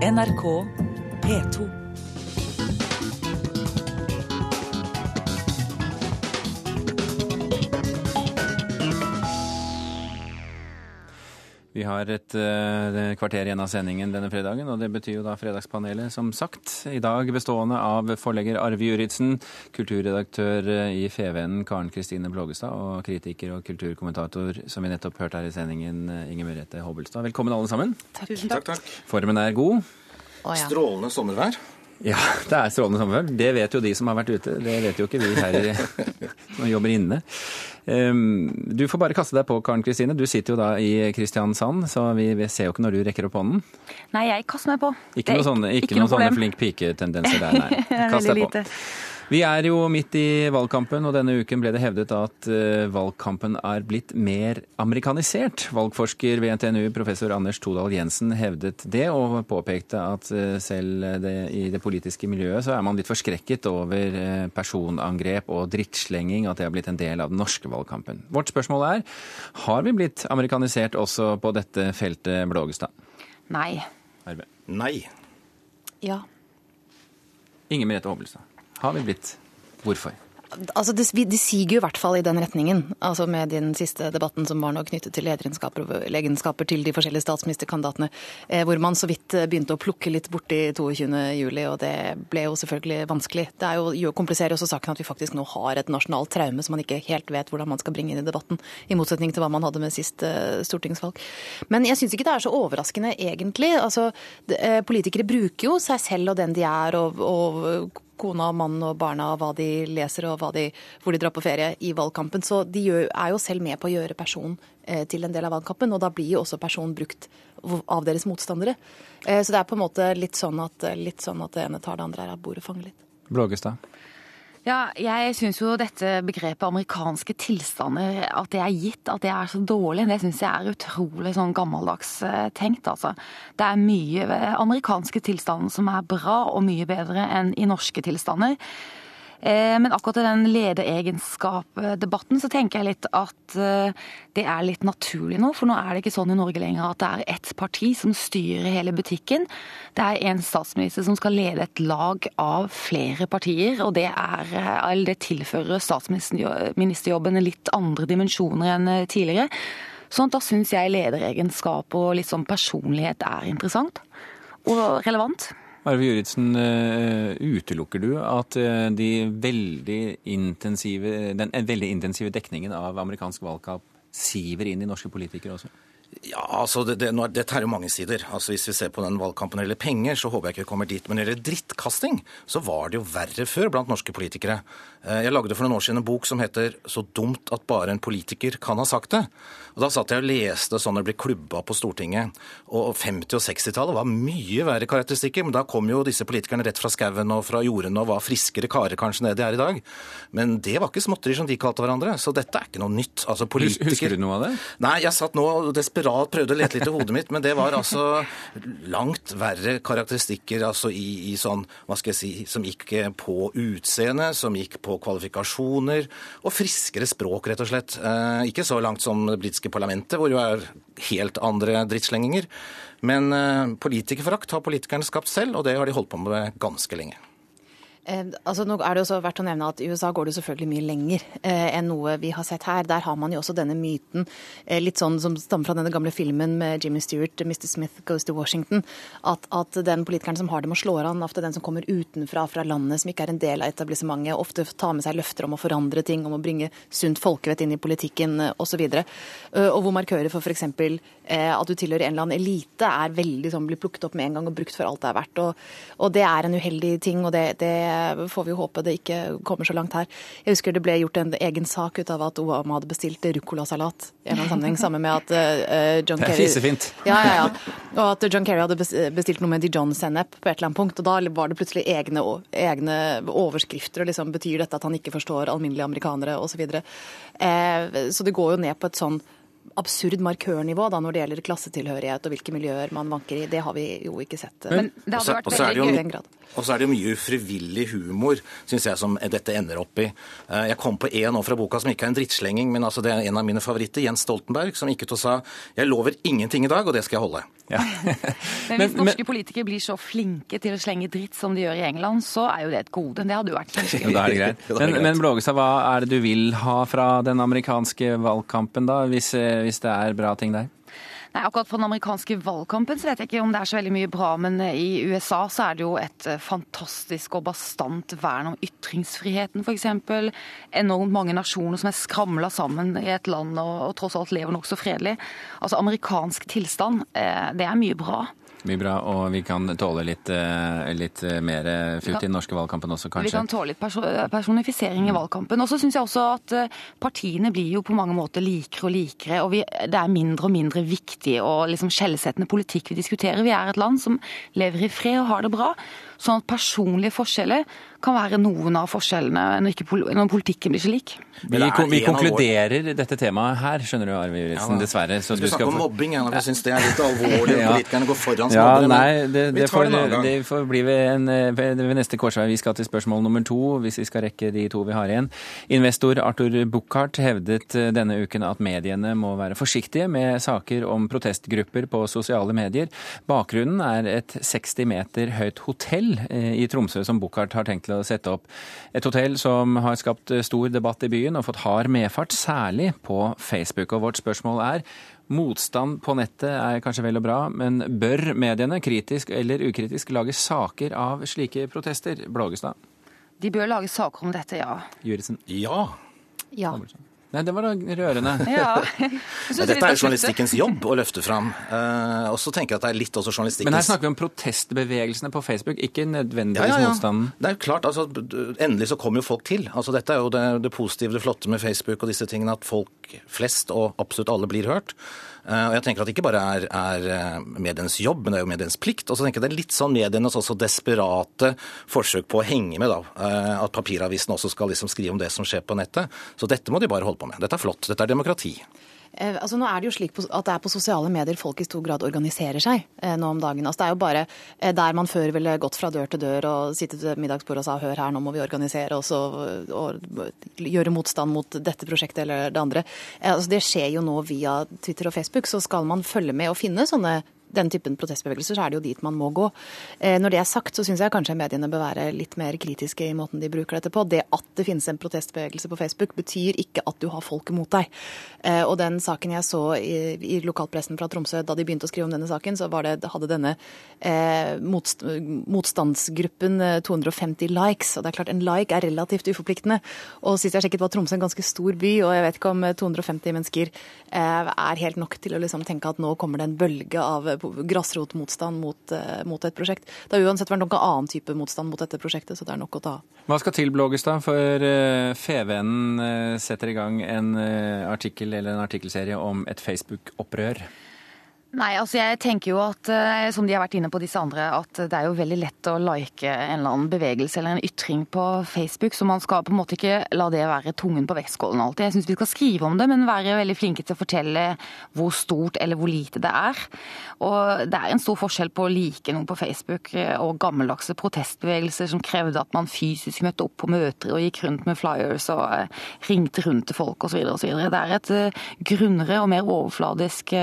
NRK P2. Vi har et uh, kvarter igjen av sendingen denne fredagen, og det betyr jo da Fredagspanelet, som sagt. I dag bestående av forlegger Arve Juritzen, kulturredaktør i Fevennen Karen Kristine Blågestad og kritiker og kulturkommentator, som vi nettopp hørte her i sendingen, Inger Merete Hobbelstad. Velkommen alle sammen. Takk. takk, takk. Formen er god. Å, ja. Strålende sommervær. Ja, det er strålende sommervær. Det vet jo de som har vært ute. Det vet jo ikke vi her som jobber inne. Ehm, du får bare kaste deg på, Karen Kristine. Du sitter jo da i Kristiansand, så vi ser jo ikke når du rekker opp hånden. Nei, jeg kaster meg på. Ikke noen sånne, ikke ikke noe sånne flink pike-tendenser der, nei. Kast deg på. Vi er jo midt i valgkampen, og denne uken ble det hevdet at uh, valgkampen er blitt mer amerikanisert. Valgforsker ved NTNU, professor Anders Todal Jensen, hevdet det, og påpekte at uh, selv det, i det politiske miljøet så er man litt forskrekket over uh, personangrep og drittslenging, at det har blitt en del av den norske valgkampen. Vårt spørsmål er, har vi blitt amerikanisert også på dette feltet, Blågestad? Nei. Arbe. Nei. Ja. Inger Merete Hobbelstad. Har vi blitt. Hvorfor? Altså, det, de siger jo i hvert fall i den retningen. Altså Med den siste debatten som var nå knyttet til lederegenskaper til de forskjellige statsministerkandidatene. Eh, hvor man så vidt eh, begynte å plukke litt borti 22.07, og det ble jo selvfølgelig vanskelig. Det er jo, kompliserer også saken at vi faktisk nå har et nasjonalt traume som man ikke helt vet hvordan man skal bringe inn i debatten. I motsetning til hva man hadde med sist eh, stortingsvalg. Men jeg syns ikke det er så overraskende, egentlig. Altså, Politikere bruker jo seg selv og den de er, og, og kona, og mannen og barna hva de leser og de, hvor de drar på ferie i valgkampen. Så de er jo selv med på å gjøre personen eh, til en del av valgkampen, og da blir jo også personen brukt av deres motstandere. Eh, så det er på en måte litt sånn at, litt sånn at det ene tar det andre, her av bordet fanger litt. Blågestad? Ja, jeg syns jo dette begrepet amerikanske tilstander, at det er gitt, at det er så dårlig, det syns jeg er utrolig sånn gammeldags eh, tenkt, altså. Det er mye amerikanske tilstander som er bra, og mye bedre enn i norske tilstander. Eh, men akkurat i den lederegenskap-debatten så tenker jeg litt at eh, det er litt naturlig nå. For nå er det ikke sånn i Norge lenger at det er ett parti som styrer hele butikken. Det er en statsminister som skal lede et lag av flere partier, og det, er, eh, det tilfører statsministerjobben litt andre dimensjoner enn tidligere. Sånn da syns jeg lederegenskap og sånn personlighet er interessant og relevant. Arve Juritzen, eh, utelukker du at eh, de veldig den veldig intensive dekningen av amerikansk valgkamp siver inn i norske politikere også? Ja, altså det, det, Dette er jo mange sider. Altså Hvis vi ser på den valgkampen eller penger, så håper jeg ikke vi kommer dit. Men når det gjelder drittkasting, så var det jo verre før blant norske politikere. Eh, jeg lagde for noen år siden en bok som heter 'Så dumt at bare en politiker kan ha sagt det'. Og Da satt jeg og leste sånn det ble klubba på Stortinget. Og 50- og 60-tallet var mye verre karakteristikker. Men da kom jo disse politikerne rett fra skauen og fra jordene og var friskere karer kanskje enn det de er i dag. Men det var ikke småtteri som de kalte hverandre. Så dette er ikke noe nytt. Altså, politiker... Husker du noe av det? Nei, jeg satt nå desperat prøvde å lete litt i hodet mitt, men det var altså langt verre karakteristikker altså i, i sånn, hva skal jeg si, som gikk på utseende, som gikk på kvalifikasjoner, og friskere språk, rett og slett. Eh, ikke så langt som det britiske parlamentet, hvor jo er helt andre drittslenginger. Men eh, politikerforakt har politikerne skapt selv, og det har de holdt på med ganske lenge. Eh, altså, nå er det også verdt å nevne at I USA går det selvfølgelig mye lenger eh, enn noe vi har sett her. Der har man jo også denne myten, eh, litt sånn som stammer fra denne gamle filmen med Jimmy Stewart, 'Mr. Smith Goes to Washington', at, at den politikeren som har det med å slå an, ofte den som kommer utenfra, fra landet, som ikke er en del av etablissementet, ofte tar med seg løfter om å forandre ting, om å bringe sunt folkevett inn i politikken eh, osv. Og, uh, og hvor markører for f.eks. Eh, at du tilhører en eller annen elite, er veldig sånn, blir plukket opp med en gang og brukt for alt det er verdt. Og, og det er en uheldig ting, og det, det får vi håpe det ikke kommer så langt her. Jeg husker det ble gjort en egen sak ut av at Obama hadde bestilt ruccolasalat sammen med at uh, John Kerry Det er fisefint. Ja, ja, ja. Og at John Kerry hadde bestilt noe med Dijon-sennep på et eller annet punkt. Og da var det plutselig egne, egne overskrifter, og liksom betyr dette at han ikke forstår alminnelige amerikanere osv. Så, videre. eh, så det går jo ned på et sånn absurd markørnivå da, når det gjelder klassetilhørighet og hvilke miljøer man vanker i. Det har vi jo ikke sett. Men, det hadde vært veldig gøy i den grad. Og så er det jo mye ufrivillig humor, syns jeg, som dette ender opp i. Eh, jeg kom på en nå fra boka som ikke er en drittslenging, men altså det er en av mine favoritter, Jens Stoltenberg, som gikk ut og sa 'jeg lover ingenting i dag, og det skal jeg holde'. Ja. men hvis norske men, politikere blir så flinke til å slenge dritt som de gjør i England, så er jo det et gode. Det hadde jo vært kjempegøy. da er det greit. Men, men Blågestad, hva er det du vil ha fra den amerikanske valgkampen, da, hvis, eh, hvis det er bra ting der? Nei, Akkurat for den amerikanske valgkampen så vet jeg ikke om det er så veldig mye bra, men eh, i USA så er det jo et eh, fantastisk og bastant vern om ytringsfriheten, f.eks. Enormt mange nasjoner som er skramla sammen i et land og, og tross alt lever nokså fredelig. Altså amerikansk tilstand, eh, det er mye bra. Mye bra, og vi kan tåle litt, eh, litt eh, mer futt i den norske valgkampen også, kanskje? Vi kan tåle litt personifisering i valgkampen. Og så syns jeg også at eh, partiene blir jo på mange måter likere og likere. Og vi, det er mindre og mindre viktig og liksom skjellsettende politikk vi diskuterer. Vi er et land som lever i fred og har det bra. Sånn at personlige forskjeller kan være noen av forskjellene når, politikken blir så lik. Vi, vi konkluderer dette temaet her, skjønner du, Arve Juritzen, ja, dessverre. Så du skal snakke om mobbing, jeg, jeg syns det er litt alvorlig. ja. Politikerne går foran ja, Nei, det, det, får, det, får, bli ved, en, ved, neste korsvei. Vi skal til spørsmål nummer to, hvis vi skal rekke de to vi har igjen. Investor Arthur Buchardt hevdet eh, denne uken at mediene må være forsiktige med saker om protestgrupper på sosiale medier. Bakgrunnen er et 60 meter høyt hotell eh, i Tromsø som Buchardt har tenkt til å sette opp. Et hotell som har skapt stor debatt i byen og fått hard medfart, særlig på Facebook. Og vårt spørsmål er Motstand på nettet er kanskje vel og bra, men bør mediene, kritisk eller ukritisk, lage saker av slike protester? Blågestad? De bør lage saker om dette, ja. Juritzen? Ja. Ja. Nei, det var da rørende. Ja. Dette er journalistikkens jobb å løfte fram. Uh, og så tenker jeg at det er litt også journalistikkens Men her snakker vi om protestbevegelsene på Facebook, ikke nødvendigvis ja, ja, ja. motstanden. Det er jo klart, altså, Endelig så kommer jo folk til. Altså, Dette er jo det, det positive, det flotte med Facebook og disse tingene, at folk flest og absolutt alle blir hørt. Eh, og jeg tenker at det ikke bare er, er eh, medienes jobb, men det er jo medienes plikt. Og så tenker jeg det er litt sånn medienes også desperate forsøk på å henge med, da. Eh, at papiravisen også skal liksom skrive om det som skjer på nettet. Så dette må de bare holde på med. Dette er flott. Dette er demokrati. Eh, altså nå er det jo slik at det er på sosiale medier folk i stor grad organiserer seg eh, nå om dagen. Altså det er jo bare eh, der man før ville gått fra dør til dør og sittet ved middagsbordet og sa hør her, nå må vi organisere oss og, og gjøre motstand mot dette prosjektet eller det andre. Altså det skjer jo nå via Twitter og Facebook, så skal man følge med og finne sånne den typen protestbevegelser, så er det jo dit man må gå. Eh, når det er sagt, så syns jeg kanskje mediene bør være litt mer kritiske i måten de bruker dette på. Det at det finnes en protestbevegelse på Facebook, betyr ikke at du har folket mot deg. Eh, og den saken jeg så i, lokalpressen fra Tromsø, da de begynte å skrive om denne saken, så det, hadde denne eh, motst motstandsgruppen 250 eh, likes. Og det er klart, en like er relativt uforpliktende. Og sist jeg sjekket var Tromsø en ganske stor by, og jeg vet ikke om 250 mennesker er helt nok til å liksom tenke at nå kommer det en bølge av grasrotmotstand mot, eh, mot, et prosjekt. Det har uansett vært noen annen type motstand mot dette prosjektet, så det er nok å ta Hva skal til, Blågestad, for FVN Fevennen eh, setter i gang en artikkel eller en artikkelserie om et Facebook-opprør? Nei, altså jeg tenker jo at, eh, som de har vært inne på disse andre, at det er jo veldig lett å like en eller annen bevegelse eller en ytring på Facebook, så man skal på en måte ikke la det være tungen på vektskålen alltid. Jeg syns vi skal skrive om det, men være veldig flinke til å fortelle hvor stort eller hvor lite det er. Og det er en stor forskjell på å like noe på Facebook eh, og gammeldagse protestbevegelser som krevde at man fysisk møtte opp på møter og gikk rundt med flyers og eh, ringte rundt til folk osv. osv. Det er et grunnere og mer overfladisk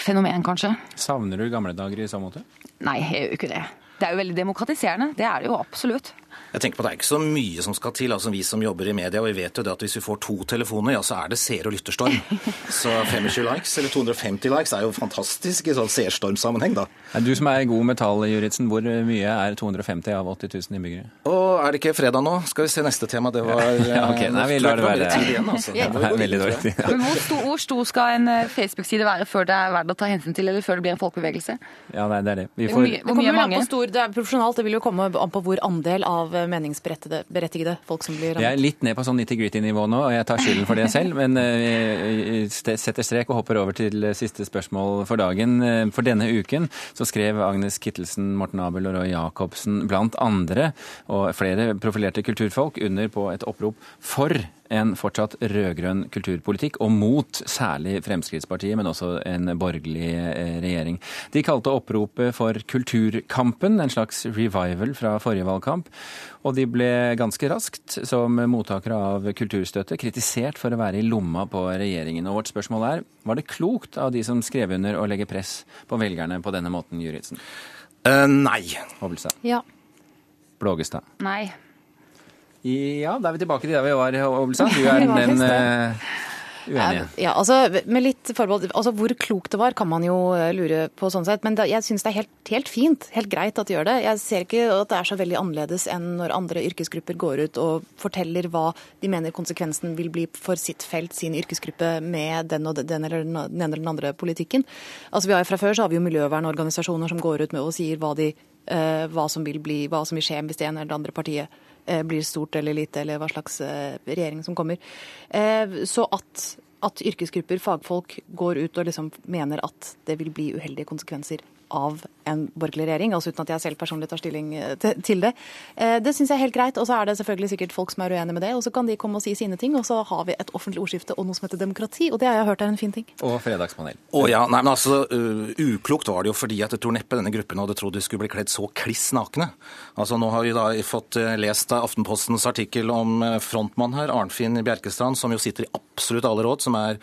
fenomen, kanskje. Savner du gamle dager i så måte? Nei, jeg gjør jo ikke det. Det er jo veldig demokratiserende. Det er det jo absolutt. Jeg tenker på Det er ikke så mye som skal til. altså Vi som jobber i media, og vi vet jo det at hvis vi får to telefoner, ja, så er det seer- og lytterstorm. Så 25 likes eller 250 likes er jo fantastisk i sånn seerstormsammenheng, da. Du som er god med tall, Juritzen, hvor mye er 250 av 80 000 innbyggere? Og er det ikke fredag nå? Skal vi se neste tema. Det var ja, okay. Nei, vi lar det være. Igjen, altså. ja. det veldig dårlig. Ja. Men hvor stor, hvor stor, skal en eh, Facebook-side være før det er verdt å ta hensyn til, eller før det blir en folkebevegelse? Ja, nei, det er det. Vi får... Det kommer hvor an på Stor, det er profesjonalt. Det vil jo komme an på hvor andel av meningsberettigede folk som blir rammet. Jeg er litt ned på sånn nitty-gritty-nivå nå, og jeg tar skylden for det selv. Men vi eh, setter strek og hopper over til siste spørsmål for dagen. Eh, for denne uken så skrev Agnes Kittelsen, Morten Abel og Roy Jacobsen blant andre, og flere flere profilerte kulturfolk under på et opprop for en fortsatt rød-grønn kulturpolitikk, og mot særlig Fremskrittspartiet, men også en borgerlig eh, regjering. De kalte oppropet for Kulturkampen, en slags revival fra forrige valgkamp. Og de ble ganske raskt, som mottakere av kulturstøtte, kritisert for å være i lomma på regjeringen. Og vårt spørsmål er, var det klokt av de som skrev under å legge press på velgerne på denne måten, Juritzen? Uh, nei. Hovelstad? Ja. Blågestad? Nei. Ja, da er vi tilbake til der vi var, Obelstad. Du er den uh, uenige. Ja, altså, med litt forbehold, altså Hvor klokt det var, kan man jo eh, lure på sånn sett. Men jeg syns det er helt, helt, fint, helt greit at de gjør det. Jeg ser ikke at det er så veldig annerledes enn når andre yrkesgrupper går ut og forteller hva de mener konsekvensen vil bli for sitt felt, sin yrkesgruppe, med den, og den eller den ene eller den andre politikken. Altså, vi har Fra før så har vi jo miljøvernorganisasjoner som går ut med og sier hva de hva som vil bli, hva som vil skje hvis det ene eller det andre partiet Eh, blir stort eller lite, eller hva slags eh, regjering som kommer. Eh, så at, at yrkesgrupper, fagfolk, går ut og liksom mener at det vil bli uheldige konsekvenser av en borgerlig regjering, altså uten at jeg selv personlig tar stilling eh, til det. Eh, det syns jeg er helt greit. Og så er det selvfølgelig sikkert folk som er uenige med det. Og så kan de komme og si sine ting, og så har vi et offentlig ordskifte og noe som heter demokrati. Og det har jeg hørt er en fin ting. Og fredagspanel. Å ja. Nei, men altså, uh, uklokt var det jo fordi at jeg tror neppe denne gruppen hadde trodd de skulle bli kledd så kliss nakne. Altså, nå har vi da fått uh, lest Aftenpostens artikkel om frontmann her, Arnfinn Bjerkestrand, som jo sitter i absolutt alle råd, som er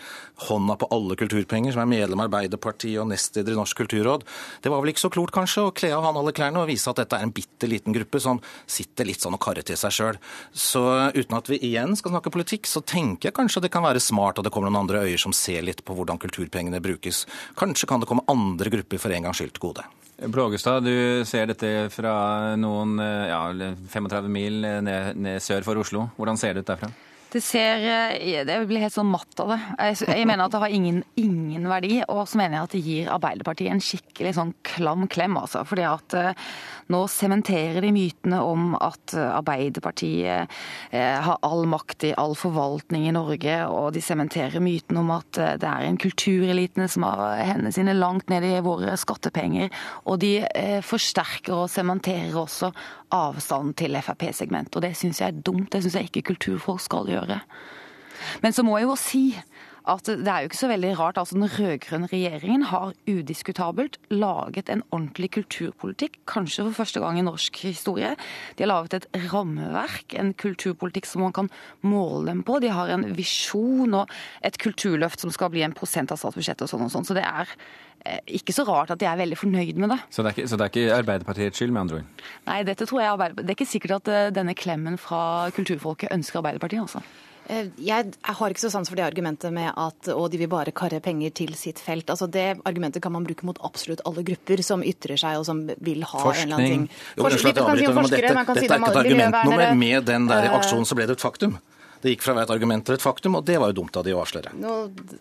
hånda på alle kulturpenger, som er medlem av Arbeiderpartiet og nestleder i Norsk kulturråd. Det var vel ikke så klort, kanskje å kle av han alle klærne og vise at dette er en bitte liten gruppe som sitter litt sånn og karrer til seg sjøl. Så uten at vi igjen skal snakke politikk, så tenker jeg kanskje det kan være smart at det kommer noen andre øyer som ser litt på hvordan kulturpengene brukes. Kanskje kan det komme andre grupper for en gangs skyld til gode. Blågestad, du ser dette fra noen ja, 35 mil ned, ned sør for Oslo. Hvordan ser det ut derfra? Det ser Jeg Det blir helt sånn matt av det. Jeg, mener at det har ingen, ingen verdi. Og så mener jeg at det gir Arbeiderpartiet en skikkelig sånn klam klem, altså. Fordi at eh, nå sementerer de mytene om at Arbeiderpartiet eh, har all makt i all forvaltning i Norge, og de sementerer myten om at det er en kulturelitene som har hendene sine langt ned i våre skattepenger. Og de forsterker og sementerer også avstanden til Frp-segmentet. Og det syns jeg er dumt. Det syns jeg ikke kulturfolk skal gjøre gjøre. Men så må jeg jo si at det er jo ikke så veldig rart. altså Den rød-grønne regjeringen har udiskutabelt laget en ordentlig kulturpolitikk, kanskje for første gang i norsk historie. De har laget et rammeverk, en kulturpolitikk som man kan måle dem på. De har en visjon og et kulturløft som skal bli en prosent av statsbudsjettet og sånn og sånn. Så det er eh, ikke så rart at de er veldig fornøyd med det. Så det er ikke, så det er ikke Arbeiderpartiets skyld, med andre ord? Nei, dette tror jeg Det er ikke sikkert at eh, denne klemmen fra kulturfolket ønsker Arbeiderpartiet, altså. Eh, jeg, har ikke så sans for det argumentet med at å, de vil bare karre penger til sitt felt. Altså Det argumentet kan man bruke mot absolutt alle grupper som ytrer seg og som vil ha Forskning. en eller annen ting. Forskning. Jo, det, dette, dette, dette er ikke et argument nummer. Med den der eh, aksjonen så ble det et faktum. Det gikk fra å være et argument til et faktum, og det var jo dumt av de å avsløre. Nå,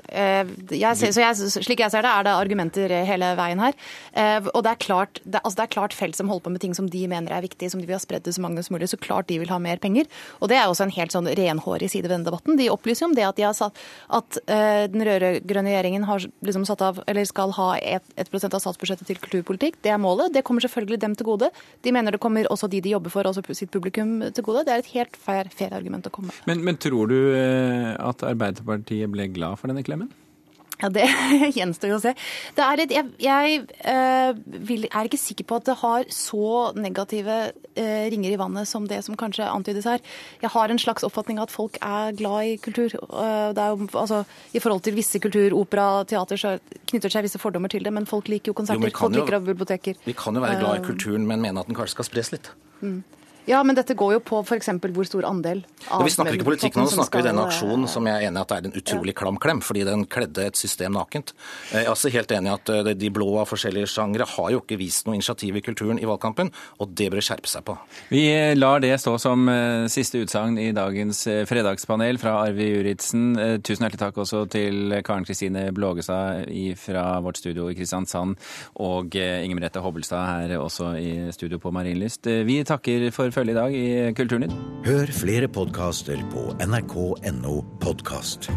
eh, jeg så jeg, slik jeg ser det, er det argumenter hele veien her. Eh, og det er, klart, det, altså det er klart felt som holder på med ting som de mener er viktige, som de vil ha spredd til så mange som mulig. Så klart de vil ha mer penger. Og det er også en helt sånn renhårig side ved denne debatten. De opplyser jo om det at, de har satt, at uh, den rød-grønne regjeringen har liksom satt av, eller skal ha 1% av statsbudsjettet til kulturpolitikk. Det er målet. Det kommer selvfølgelig dem til gode. De mener det kommer også de de jobber for, også sitt publikum til gode. Det er et helt fair, fair argument å komme med. Men, men tror du eh, at Arbeiderpartiet ble glad for denne klemmen? Ja, Det gjenstår jo å se. Litt, jeg, jeg uh, vil, er ikke sikker på at det har så negative uh, ringer i vannet som det som kanskje antydes her. Jeg har en slags oppfatning av at folk er glad i kultur. Uh, det er jo, altså, I forhold til visse kultur, opera, teater, så knytter seg visse fordommer til det. Men folk liker jo konserter, jo, folk liker biblioteker. Vi kan jo være glad i kulturen, men mene at den kanskje skal spres litt. Mm. Ja, men dette går jo på f.eks. hvor stor andel av ja, Vi snakker ikke politikk nå, nå snakker vi denne aksjonen som jeg er enig i at er en utrolig klam klem, fordi den kledde et system nakent. Jeg er også helt enig i at eh, de blå av forskjellige sjangre har jo ikke vist noe initiativ i kulturen i valgkampen, og det bør skjerpe seg på. Vi lar det stå som eh, siste utsagn i dagens eh, fredagspanel fra Arve Juritzen. Tusen hjertelig takk også til Karen Kristine Blågestad fra vårt studio i Kristiansand, og Inger Merete Hobbelstad her også i studio på Marienlyst. Vi takker for for følget i dag i Kulturnytt. Hør flere podkaster på nrk.no podkast.